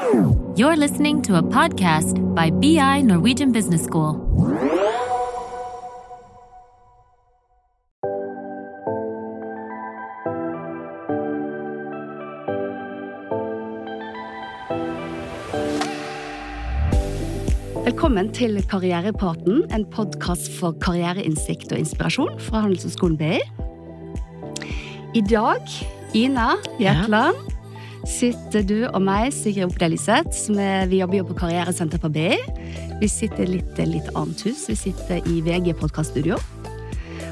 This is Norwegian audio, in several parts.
You're listening to a podcast by BI Norwegian Business School. Velkommen til Karrierepraten, en podkast for karriereinnsikt og inspirasjon fra Handelshøyskolen BI. I dag, Ina Jetland, sitter du og meg, Sigrid Oppdal Liseth, vi jobber jo på Karrieresenter på BI. Vi sitter i litt, litt annet hus. Vi sitter i VG podkaststudio.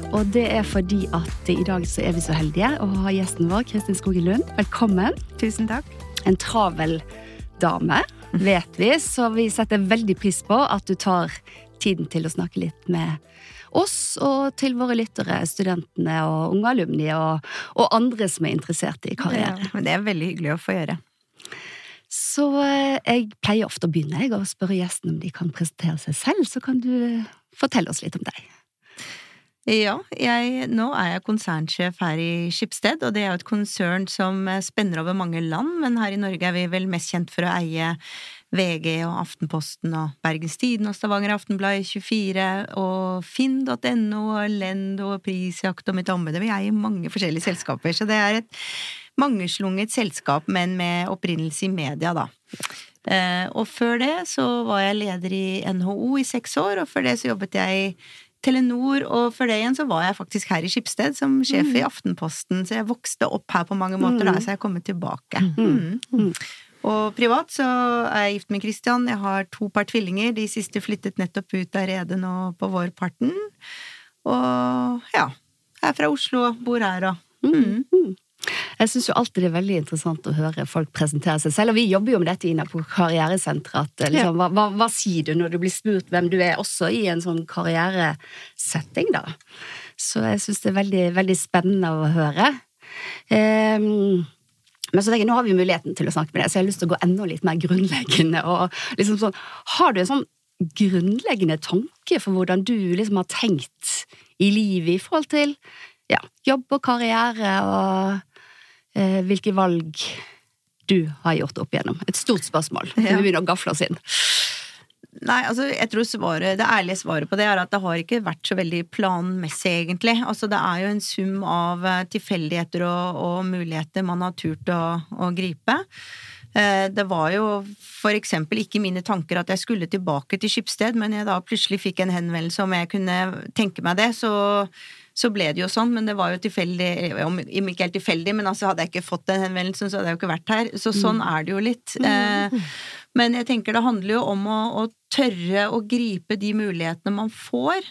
Og det er fordi at i dag så er vi så heldige å ha gjesten vår, Kristin Skogen Lund. Velkommen. Tusen takk. En travel dame, vet vi, så vi setter veldig pris på at du tar tiden til å snakke litt med oss og til våre lyttere, studentene og unge alumni og, og andre som er interessert i karriere. Ja, men det er veldig hyggelig å få gjøre. Så eh, jeg pleier ofte å begynne jeg, å spørre gjestene om de kan presentere seg selv, så kan du fortelle oss litt om deg. Ja, jeg, nå er jeg konsernsjef her i Skipsted, og det er jo et konsern som spenner over mange land, men her i Norge er vi vel mest kjent for å eie VG og Aftenposten og Bergens Tidende og Stavanger Aftenblad 24 og finn.no og Lendo og Prisjakt og Mitt ombud. Vi eier mange forskjellige selskaper, så det er et mangeslunget selskap, men med opprinnelse i media, da. Eh, og før det så var jeg leder i NHO i seks år, og før det så jobbet jeg i Telenor, og for det igjen så var jeg faktisk her i Skipsted som sjef i Aftenposten, så jeg vokste opp her på mange måter, da, så jeg er kommet tilbake. Mm. Og privat så er jeg gift med Christian, jeg har to par tvillinger, de siste flyttet nettopp ut av redet nå på vårparten. Og ja, jeg er fra Oslo, bor her og mm. Jeg syns jo alltid det er veldig interessant å høre folk presentere seg selv, og vi jobber jo med dette Ina, på Karrieresenteret. At, liksom, hva, hva, hva, sier du når du blir spurt hvem du er, også i en sånn karrieresetting, da? Så jeg syns det er veldig, veldig spennende å høre. Um, men så tenker jeg, nå har vi muligheten til å snakke med deg, så jeg har lyst til å gå enda litt mer grunnleggende. og liksom sånn, Har du en sånn grunnleggende tanke for hvordan du liksom har tenkt i livet i forhold til ja, jobb og karriere og eh, hvilke valg du har gjort opp igjennom? Et stort spørsmål. Ja. Vi begynner å gafle oss inn. Nei, altså jeg tror svaret, Det ærlige svaret på det er at det har ikke vært så veldig planmessig, egentlig. Altså Det er jo en sum av eh, tilfeldigheter og, og muligheter man har turt å, å gripe. Eh, det var jo for eksempel ikke mine tanker at jeg skulle tilbake til Skipsted, men jeg da plutselig fikk en henvendelse om jeg kunne tenke meg det, så så ble det jo sånn, men det var jo tilfeldig Om ikke helt tilfeldig, men altså hadde jeg ikke fått den henvendelsen, så hadde jeg jo ikke vært her. Så sånn mm. er det jo litt. Mm. Eh, men jeg tenker det handler jo om å, å, tørre å gripe de mulighetene man får.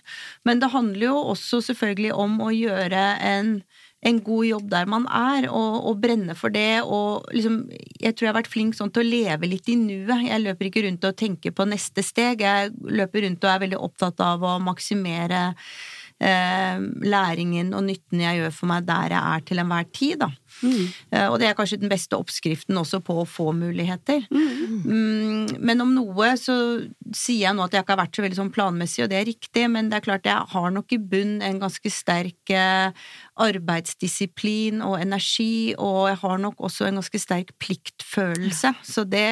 Men det handler jo også selvfølgelig om å gjøre en en god jobb der man er, og, og, brenne for det. Og liksom, jeg tror jeg har vært flink sånn til å leve litt i nuet. Jeg løper ikke rundt og tenker på neste steg. Jeg løper rundt og er veldig opptatt av å maksimere eh, læringen og nytten jeg gjør for meg der jeg er til enhver tid, da. Mm. Eh, og det er kanskje den beste oppskriften også på å få muligheter. Mm. Mm, men om noe så sier jeg nå at jeg ikke har vært så veldig sånn planmessig, og det er riktig, men det er klart jeg har nok i bunn en ganske sterk eh, arbeidsdisiplin og energi, og jeg har nok også en ganske sterk pliktfølelse. Så det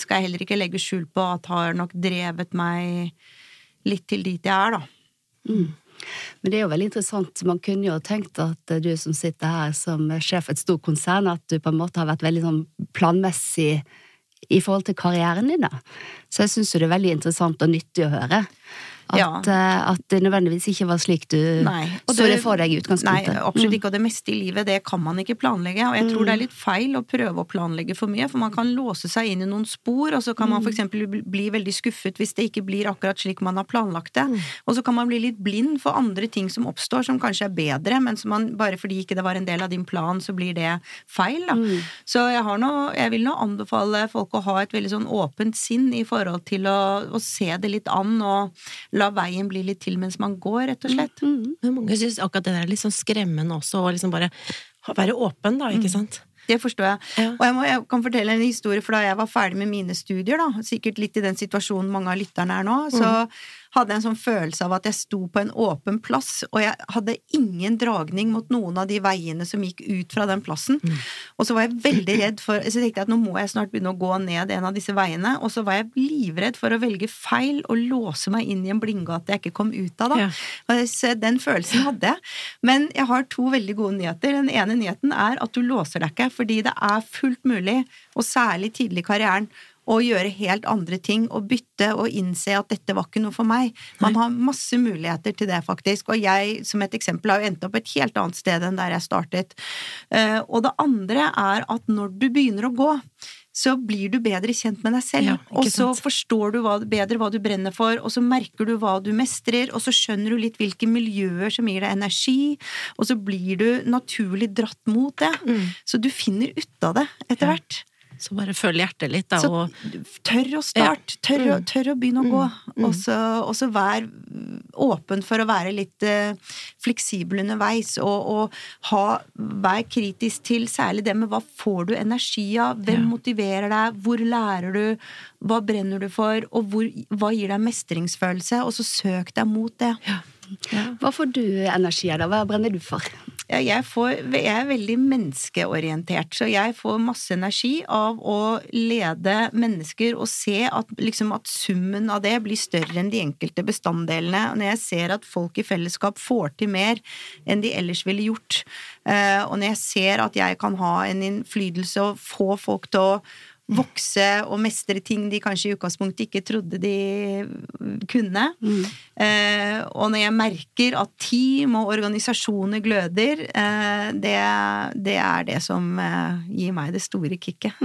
skal jeg heller ikke legge skjul på at har nok drevet meg litt til dit jeg er, da. Mm. Men det er jo veldig interessant. Man kunne jo tenkt at du som sitter her som sjef et stort konsern, at du på en måte har vært veldig sånn planmessig i forhold til karrieren din. da. Så jeg syns jo det er veldig interessant og nyttig å høre. At, ja. Eh, at, det nødvendigvis ikke var slik du nei, så det, det for deg i utgangspunktet. Nei, absolutt mm. ikke. Og det meste i livet, det kan man ikke planlegge. Og jeg tror mm. det er litt feil å prøve å planlegge for mye, for man kan låse seg inn i noen spor, og så kan man mm. f.eks. bli veldig skuffet hvis det ikke blir akkurat slik man har planlagt det. Mm. Og så kan man bli litt blind for andre ting som oppstår, som kanskje er bedre, men som man bare fordi ikke det var en del av din plan, så blir det feil. Da. Mm. Så jeg, har noe, jeg vil nå anbefale folk å ha et veldig sånn åpent sinn i forhold til å, å se det litt an, og la veien bli litt til mens man går, rett og slett. Mm, mm. Men mange syns akkurat det der er litt sånn skremmende også, å liksom bare være åpen, da, ikke mm. sant? Det forstår jeg. Ja. Og jeg, må, jeg, kan fortelle en historie, for da jeg var ferdig med mine studier, da, sikkert litt i den situasjonen mange av lytterne er nå, så hadde en sånn følelse av at jeg sto på en åpen plass, og jeg hadde ingen dragning mot noen av de veiene som gikk ut fra den plassen. Og så var jeg veldig redd for Så tenkte jeg at nå må jeg snart begynne å gå ned en av disse veiene, og så var jeg livredd for å velge feil og låse meg inn i en blindgate jeg ikke kom ut av, da. Ja. Så Den følelsen hadde jeg. Men jeg har to veldig gode nyheter. Den ene nyheten er at du låser deg ikke, fordi det er fullt mulig, og særlig tidlig i karrieren, å gjøre helt andre ting og bytte og innse at dette var ikke noe for meg. Man har masse muligheter til det, faktisk. Og jeg, som et eksempel, har jo endt opp et helt annet sted enn der jeg startet. Eh, Og det andre er at når du begynner å gå, så blir du bedre kjent med deg selv. Ja, og så forstår du hva, bedre hva du brenner for, og så merker du hva du mestrer, og så skjønner du litt hvilke miljøer som gir deg energi, og så blir du naturlig dratt mot det. Så du finner ut av det etter Ja. Så bare følg hjertet litt, da, Så og tørr å starte, Tør, å- tør, å begynne å gå, og så, og så vær åpen for å være litt uh, fleksibel underveis, og, og ha, vær kritisk til særlig det med hva får du energi av, hvem Ja. motiverer deg, hvor lærer du, hva brenner du for, og hvor, hva gir deg mestringsfølelse, og så søk deg mot det. Hva får du energi av? Hva brenner du for? Ja, jeg, får, jeg er veldig menneskeorientert, så jeg får masse energi av å lede mennesker og se at, liksom, at summen av det blir større enn de enkelte bestanddelene. Når jeg ser at folk i fellesskap får til mer enn de ellers ville gjort, eh, og når jeg ser at jeg kan ha en innflytelse og få folk til å vokse og mestre ting de kanskje i utgangspunktet ikke trodde de kunne. Eh, og når jeg merker at team og organisasjoner gløder, eh, det, det er det som eh, gir meg det store kicket.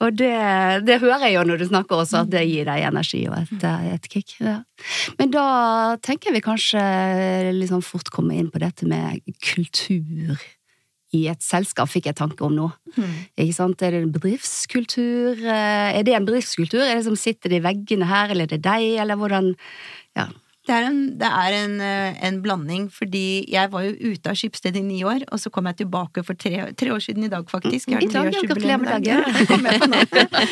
Og det, det hører jeg jo når du snakker også, at det gir deg energi og et, et kick. Ja. Men da tenker vi kanskje liksom fort komme inn på dette med kultur i et selskap, fikk jeg tanke om nå. Ikke sant? Er det en bedriftskultur? Eh, Er det en bedriftskultur? Er det som sitter i veggene her, eller er det deg, eller hvordan Ja. Det er, en, det er en, eh, en blanding, fordi jeg var jo ute av Skipsted i ni år, og så kom jeg tilbake for tre, tre år siden i dag, faktisk. Jeg har I dag, gratulerer med dagen.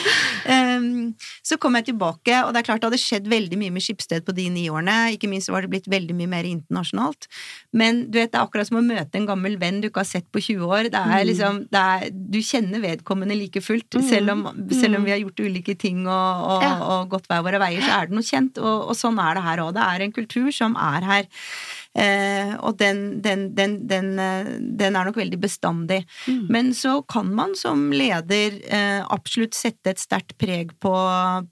Um, så kom jeg tilbake, og det er klart det hadde skjedd veldig mye med Skipsted på de ni årene. Ikke minst var det blitt veldig mye mer internasjonalt. Men du vet, det er akkurat som å møte en gammel venn du ikke har sett på 20 år. Det er liksom, det er, du kjenner vedkommende like fullt, selv om, selv om vi har gjort ulike ting og, og, og gått hver våre veier, så er det noe kjent. Og, og sånn er det her òg. Det er en kultur som er her. Eh, og den, den, den, den, eh, den er nok veldig bestandig. Men så kan man som leder eh, absolutt sette et sterkt preg på,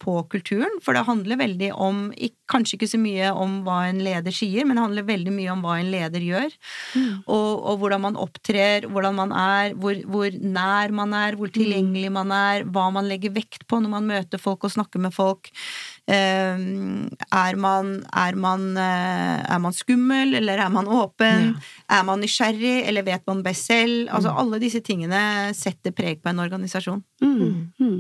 på kulturen, for det handler veldig om ik- Kanskje ikke så mye om hva en leder sier, men det handler veldig mye om hva en leder gjør. Og, og hvordan man opptrer, hvordan man er, hvor, hvor nær man er, hvor tilgjengelig man er, hva man legger vekt på når man møter folk og snakker med folk. Eh, er man, er man, eh, er man skummel, eller er man åpen? Er man nysgjerrig, eller vet man best selv? Altså Alle disse tingene setter preg på en organisasjon. Mm. Mm.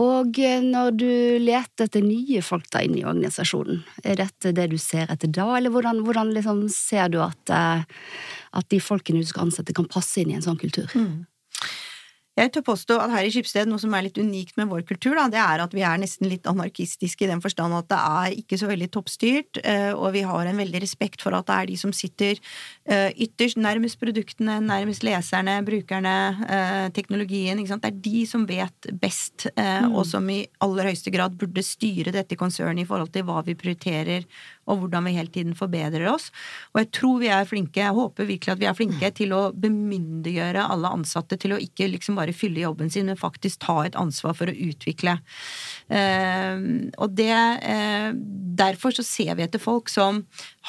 Og eh, når du leter etter nye folk da inn i organisasjonen, er dette det du ser etter da, eller hvordan, hvordan liksom ser du at, eh, at de folkene du skal ansette, kan passe inn i en sånn kultur? Jeg tør påstå at her i Skipsted, noe som er litt unikt med vår kultur, da, det er at vi er nesten litt anarkistiske i den forstand at det er ikke så veldig toppstyrt, eh, og vi har en veldig respekt for at det er de som sitter eh, ytterst nærmest produktene, nærmest leserne, brukerne, eh, teknologien. Ikke sant? Det er de som vet best, eh, og som i aller høyeste grad burde styre dette konsernet i forhold til hva vi prioriterer, og hvordan vi hele tiden forbedrer oss. Og jeg tror vi er flinke, jeg håper virkelig at vi er flinke til å bemyndiggjøre alle ansatte til å ikke liksom bare fylle jobben sin, men faktisk ta et ansvar for å utvikle. Eh, og det eh, Derfor så ser vi etter folk som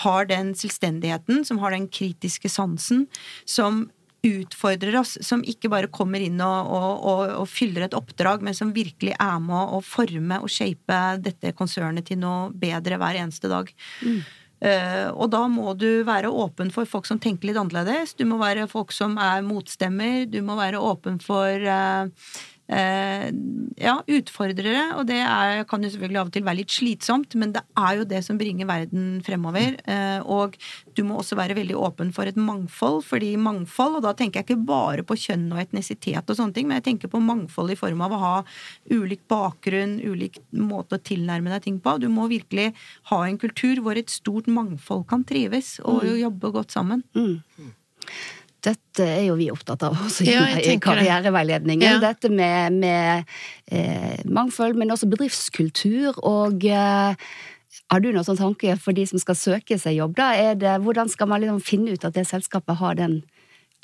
har den selvstendigheten, som har den kritiske sansen, som utfordrer oss, som ikke bare kommer inn og, og, og, og fyller et oppdrag, men som virkelig er med å forme og shape dette konsernet til noe bedre hver eneste dag. Eh, og da må du være åpen for folk som tenker litt annerledes. Du må være folk som er motstemmer. Du må være åpen for eh, eh, ja, utfordrere, og det er, kan jo selvfølgelig av og til være litt slitsomt, men det er jo det som bringer verden fremover. Eh, og du må også være veldig åpen for et mangfold, fordi mangfold, og da tenker jeg ikke bare på kjønn og etnisitet og sånne ting, men jeg tenker på mangfold i form av å ha ulik bakgrunn, ulik måte å tilnærme deg ting på. Du må virkelig ha en kultur hvor et stort mangfold kan trives og Mm. jobbe godt sammen. Dette er jo vi opptatt av også Ja, i karriereveiledningen. det. Ja. Dette med, med eh, mangfold, men også bedriftskultur. Og eh, har du noen sånn tanke for de som skal søke seg jobb? da? Er det, hvordan skal man liksom finne ut at det selskapet har den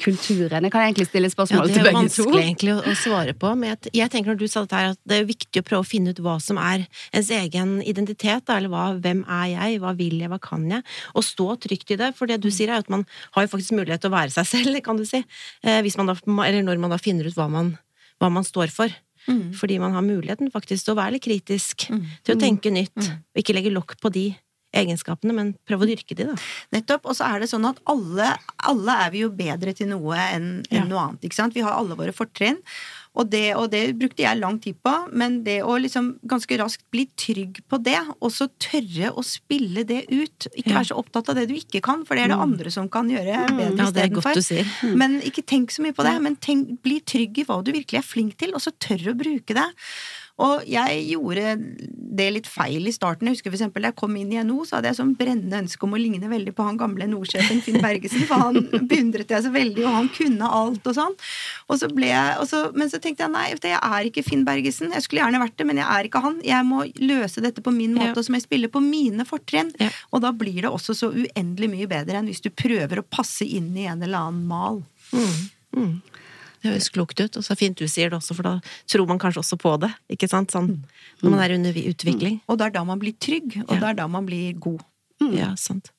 kulturen? Jeg kan egentlig stille spørsmål det til begge to? begge to. vanskelig egentlig å, å svare på, men jeg, jeg tenker når du sa dette her, at det er viktig å prøve å finne ut hva som er ens egen identitet, da, eller hva, hvem er jeg, hva vil jeg, hva kan jeg, og stå trygt i det, for det du sier er at man har jo faktisk mulighet til å være seg selv, kan du si, eh, hvis man da, eller når man da finner ut hva man, hva man står for. Fordi man har muligheten faktisk til å være litt kritisk, til å tenke nytt, og ikke legge lokk på de egenskapene, men prøve å dyrke de, da. Nettopp. Og så er det sånn at alle, alle er vi jo bedre til noe enn Ja. noe annet. ikke sant? Vi har alle våre fortrinn. Og det, og det brukte jeg lang tid på, men det å liksom ganske raskt bli trygg på det, og så tørre å spille det ut. Ikke Ja. være så opptatt av det du ikke kan, for det er det andre som kan gjøre bedre Ja, det er godt istedenfor. du mm. Men ikke tenk så mye på det, men tenk, bli trygg i hva du virkelig er flink til, og så tørre å bruke det. Og jeg gjorde det litt feil i starten. Jeg husker for eksempel Da jeg kom inn i NHO, så hadde jeg sånn brennende ønske om å ligne veldig på han gamle NHO-sjefen Finn Bergesen, for han beundret jeg så veldig, og han kunne alt og sånn. Og så ble jeg, så, men så tenkte jeg nei, jeg er ikke Finn Bergesen. Jeg skulle gjerne vært det, men jeg er ikke han. Jeg må løse dette på min måte, Ja. og så må jeg spille på mine fortrinn. Ja. Og da blir det også så uendelig mye bedre enn hvis du prøver å passe inn i en eller annen mal. Det høres klokt ut, og så fint du sier det også, for da tror man kanskje også på det, ikke sant? Sånn, når man er under utvikling. utvikling. Og det er da man blir trygg, og Ja. det er da man blir god. Ja, sant.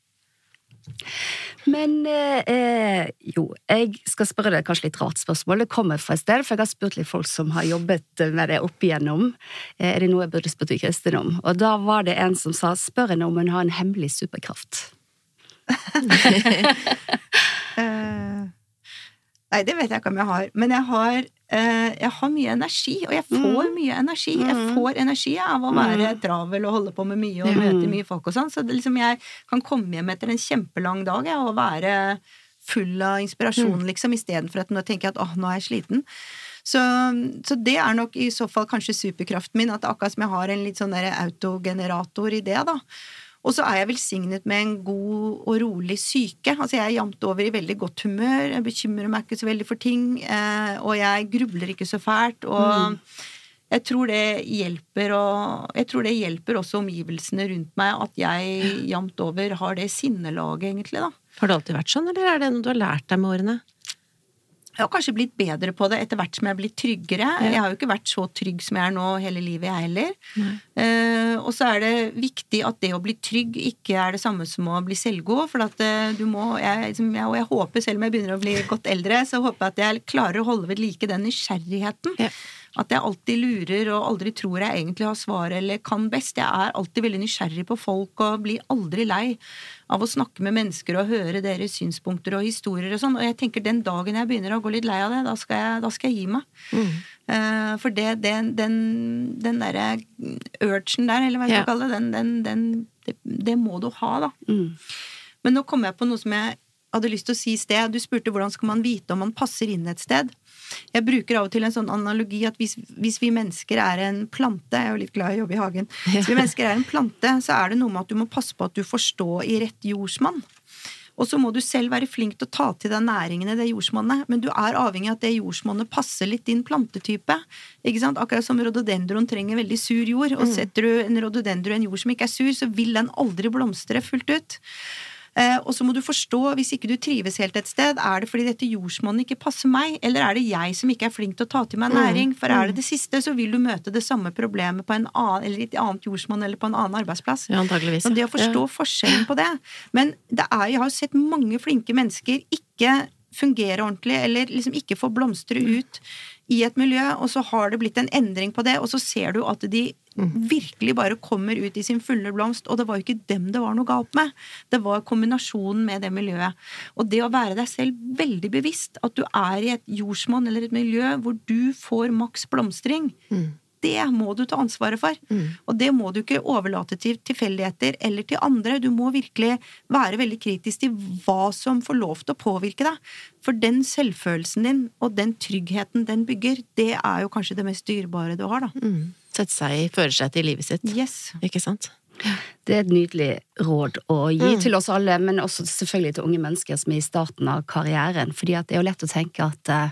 Men eh, eh, jo, jeg skal spørre deg kanskje litt rart spørsmål. Det kommer fra et sted, for jeg har spurt litt folk som har jobbet med det opp igjennom. Eh, Er det noe jeg burde spurt Kristin om? Og da var det en som sa spør henne om hun har en hemmelig superkraft. Nei, det vet jeg ikke om jeg har. Men jeg har, eh, jeg har mye energi, og jeg får mye energi. Jeg får energi av å være travel og holde på med mye og møte mye folk og sånn. Så liksom, jeg kan komme hjem etter en kjempelang dag jeg, og være full av inspirasjon, liksom, istedenfor at nå tenker jeg at åh, nå er jeg sliten. Så, så det er nok i så fall kanskje superkraften min, at akkurat som jeg har en litt sånn der autogenerator i det, da. Og så er jeg velsignet med en god og rolig syke. Altså jeg er jevnt over i veldig godt humør, jeg bekymrer meg ikke så veldig for ting, eh, og jeg grubler ikke så fælt. Og jeg tror det hjelper, og jeg tror det hjelper også omgivelsene rundt meg at jeg jevnt over har det sinnelaget, egentlig, da. Har det alltid vært sånn, eller er det noe du har lært deg med årene? Jeg har kanskje blitt bedre på det etter hvert som jeg har blitt tryggere. Jeg har jo ikke vært så trygg som jeg er nå hele livet, jeg heller. Uh, og så er det viktig at det å bli trygg ikke er det samme som å bli selvgod. For at uh, du må jeg, liksom, jeg, Og jeg håper, selv om jeg begynner å bli godt eldre, så håper jeg at jeg klarer å holde ved like den nysgjerrigheten. Ja. At jeg alltid lurer og aldri tror jeg egentlig har svaret eller kan best. Jeg er alltid veldig nysgjerrig på folk og blir aldri lei av å snakke med mennesker og høre deres synspunkter og historier og sånn. Og jeg tenker den dagen jeg begynner å gå litt lei av det, da skal jeg, da skal jeg gi meg. Eh, for det, den, den, den derre urgen der, eller hva jeg skal Ja. kalle det, den, den, den, det, det må du ha, da. Mm. Men nå kom jeg på noe som jeg hadde lyst til å si i sted. Du spurte hvordan skal man vite om man passer inn et sted. Jeg bruker av og til en sånn analogi at hvis, hvis vi mennesker er en plante Jeg er jo litt glad i å jobbe i hagen. Hvis vi mennesker er en plante, så er det noe med at du må passe på at du får stå i rett jordsmonn. Og så må du selv være flink til å ta til deg næringen i det jordsmonnet, men du er avhengig av at det jordsmonnet passer litt din plantetype. Ikke sant? Akkurat som rododendron trenger veldig sur jord, og setter du en rododendro i en jord som ikke er sur, så vil den aldri blomstre fullt ut. Eh, og så må du forstå, hvis ikke du trives helt et sted, er det fordi dette jordsmonnet ikke passer meg, eller er det jeg som ikke er flink til å ta til meg næring? For er det det siste, så vil du møte det samme problemet på en annen, eller et annet jordsmonn eller på en annen arbeidsplass. Ja, antageligvis. Så det å forstå forskjellen på det Men det er, jeg har jo sett mange flinke mennesker ikke fungere ordentlig, eller liksom ikke får blomstre ut i et miljø, og så har det blitt en endring på det, og så ser du at de virkelig bare kommer ut i sin fulle blomst, og det var jo ikke dem det var noe galt med. Det var kombinasjonen med det miljøet. Og det å være deg selv veldig bevisst, at du er i et jordsmonn eller et miljø hvor du får maks blomstring, det må du ta ansvaret for. Og det må du ikke overlate til tilfeldigheter eller til andre. Du må virkelig være veldig kritisk til hva som får lov til å påvirke deg. For den selvfølelsen din og den tryggheten den bygger, det er jo kanskje det mest dyrebare du har, da. Mm. Sette seg i førersetet i livet sitt. Yes. Ikke sant? Det er et nydelig råd å gi Mm. til oss alle, men også selvfølgelig til unge mennesker som er i starten av karrieren. Fordi det er jo lett å tenke at eh,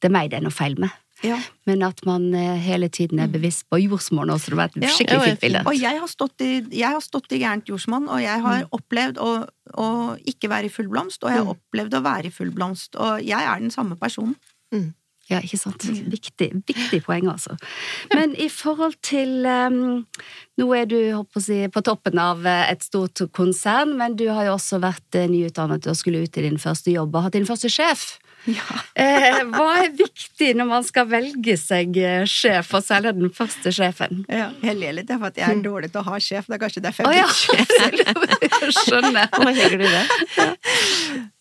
det er meg det er noe feil med. Ja. Men at man eh, hele tiden er bevisst på jordsmonn også, det var et skikkelig Ja, fint bilde. Og jeg har stått i, jeg har stått i gærent jordsmonn, og jeg har opplevd å, å ikke være i full blomst, og jeg har opplevd å være i full blomst. Og jeg er den samme personen. Ja, ikke sant. Viktig, viktig poeng, altså. Men i forhold til um, Nå er du si, på toppen av eh, et stort konsern, men du har jo også vært eh, nyutdannet og skulle ut i din første jobb og hatt din første sjef. Eh, hva er viktig når man skal velge seg eh, sjef, og særlig den første sjefen? Ja, jeg ler litt, for at jeg er dårlig til å ha sjef. Det er kanskje derfor jeg ja! er sjef selv. Jeg skjønner. Hva du det?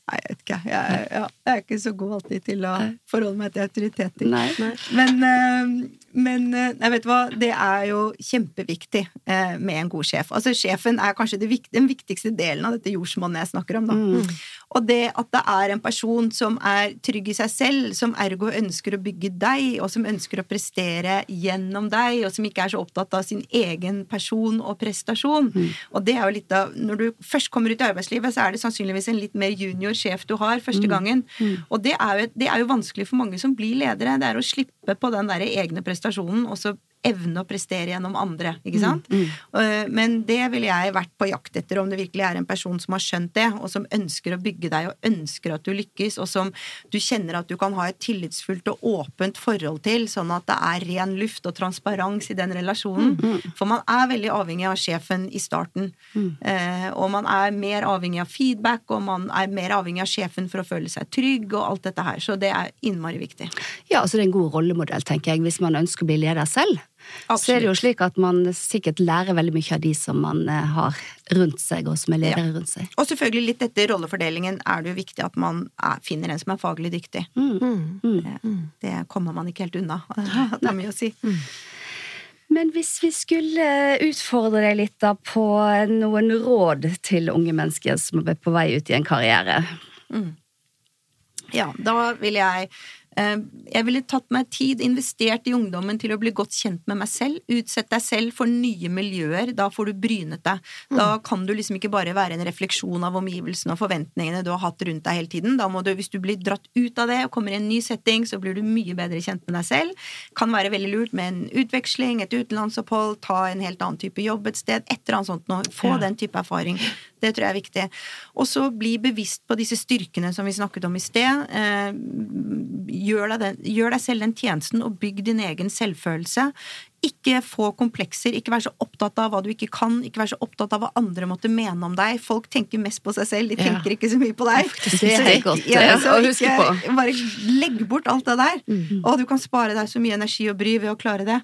Nei, jeg vet ikke. Jeg, er- ja, jeg er ikke så god alltid til å forholde meg til autoriteter. Nei. Men, eh, men jeg vet hva? det er jo kjempeviktig eh, med en god sjef. Altså Sjefen er kanskje den viktigste delen av dette jordsmonnet jeg snakker om. da. Mm. Og det at det er en person som er trygg i seg selv, som ergo ønsker å bygge deg, og som ønsker å prestere gjennom deg, og som ikke er så opptatt av sin egen person og prestasjon. Og det er jo litt av Når du først kommer ut i arbeidslivet, så er det sannsynligvis en litt mer junior sjef du har første gangen. Og det er, jo, det er jo vanskelig for mange som blir ledere. Det er å slippe på den der egne prestasjonen, og så evne å prestere gjennom andre. ikke sant? Eh, Men det ville jeg vært på jakt etter, om det virkelig er en person som har skjønt det, og som ønsker å bygge deg, og ønsker at du lykkes, og som du kjenner at du kan ha et tillitsfullt og åpent forhold til, sånn at det er ren luft og transparens i den relasjonen. For man er veldig avhengig av sjefen i starten. Eh, og man er mer avhengig av feedback, og man er mer avhengig av sjefen for å føle seg trygg, og alt dette her. Så det er innmari viktig. Ja, altså det er en god rollemodell, tenker jeg, hvis man ønsker å bli leder selv. Så er det jo slik at man sikkert lærer veldig mye av de som man eh, har rundt seg, og som er ledere rundt seg. Og selvfølgelig litt etter rollefordelingen er det jo viktig at man er, finner en som er faglig dyktig. Mm. Det, det kommer man ikke helt unna. Det er mye å si. Men hvis vi skulle utfordre deg litt da på noen råd til unge mennesker som er på vei ut i en karriere. Ja, da vil jeg eh, Jeg ville tatt meg tid, investert i ungdommen til å bli godt kjent med meg selv. Utsett deg selv for nye miljøer. Da får du brynet deg. Da kan du liksom ikke bare være en refleksjon av omgivelsene og forventningene du har hatt rundt deg hele tiden. Da må du, Hvis du blir dratt ut av det og kommer i en ny setting, så blir du mye bedre kjent med deg selv. Kan være veldig lurt med en utveksling, et utenlandsopphold, ta en helt annen type jobb et sted. Et eller annet sånt noe. Få Ja. den type erfaring. Det tror jeg er viktig. Og så bli bevisst på disse styrkene som vi snakket om i sted. Eh, gjør, deg den, gjør deg selv den tjenesten og bygg din egen selvfølelse. Ikke få komplekser, ikke vær så opptatt av hva du ikke kan, ikke vær så opptatt av hva andre måtte mene om deg. Folk tenker mest på seg selv, de Ja. tenker ikke så mye på deg. Det er helt godt, ja, ja, å huske på. bare legg bort alt det der. Og du kan spare deg så mye energi og bry ved å klare det.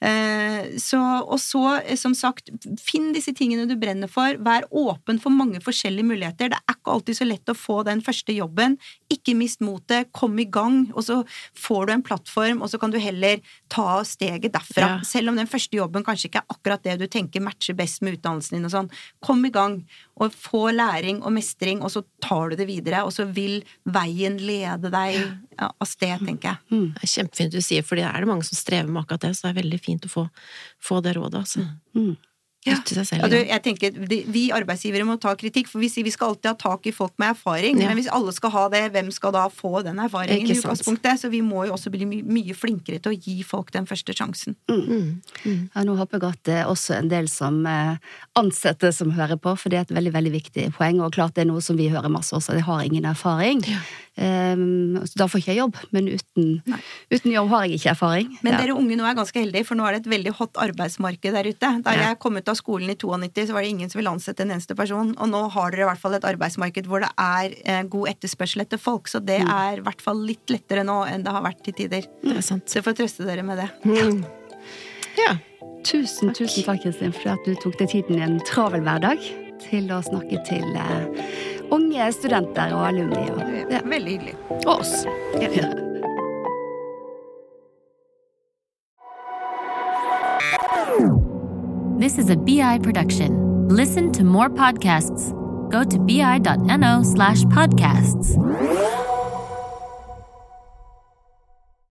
Eh, så, og så, eh, som sagt, finn disse tingene du brenner for. Vær åpen for mange forskjellige muligheter. Det er ikke alltid så lett å få den første jobben. Ikke mist motet, kom i gang, og så får du en plattform, og så kan du heller ta steget derfra. Ja. Selv om den første jobben kanskje ikke er akkurat det du tenker matcher best med utdannelsen din og sånn. Kom i gang, og få læring og mestring, og så tar du det videre, og så vil veien lede deg av sted, tenker jeg. Det er kjempefint du sier, for det er det mange som strever med akkurat det, så det er veldig fint å få, få det rådet, altså. Mm. Ja. til seg selv. Ja, du, jeg tenker, Vi arbeidsgivere må ta kritikk, for vi sier vi skal alltid ha tak i folk med erfaring. Ja. Men hvis alle skal ha det, hvem skal da få den erfaringen? I utgangspunktet? Så vi må jo også bli my mye flinkere til å gi folk den første sjansen. Mm. Mm. Ja, nå håper jeg at det er også en del som ansetter ansatte som hører på, for det er et veldig veldig viktig poeng. Og klart det er noe som vi hører masse også, de har ingen erfaring. Um, så da får ikke jeg jobb, men uten, uten jobb har jeg ikke erfaring. Men Ja. dere unge nå er ganske heldige, for nå er det et veldig hot arbeidsmarked der ute. Da Ja. jeg kom ut av skolen i 92, så var det ingen som ville ansette en eneste person. Og nå har dere i hvert fall et arbeidsmarked hvor det er eh, god etterspørsel etter folk. Så det Mm. er i hvert fall litt lettere nå enn det har vært til tider. Det er sant. Så jeg får trøste dere med det. Mm. Ja. Tusen, tusen takk, Kristin, for at du tok deg tiden i en travel hverdag til å snakke til eh, unge studenter og er alumni. Og, er ja. Veldig hyggelig. og oss. Ja. This is a BI production. Listen to more podcasts. Go to bi.no slash podcasts.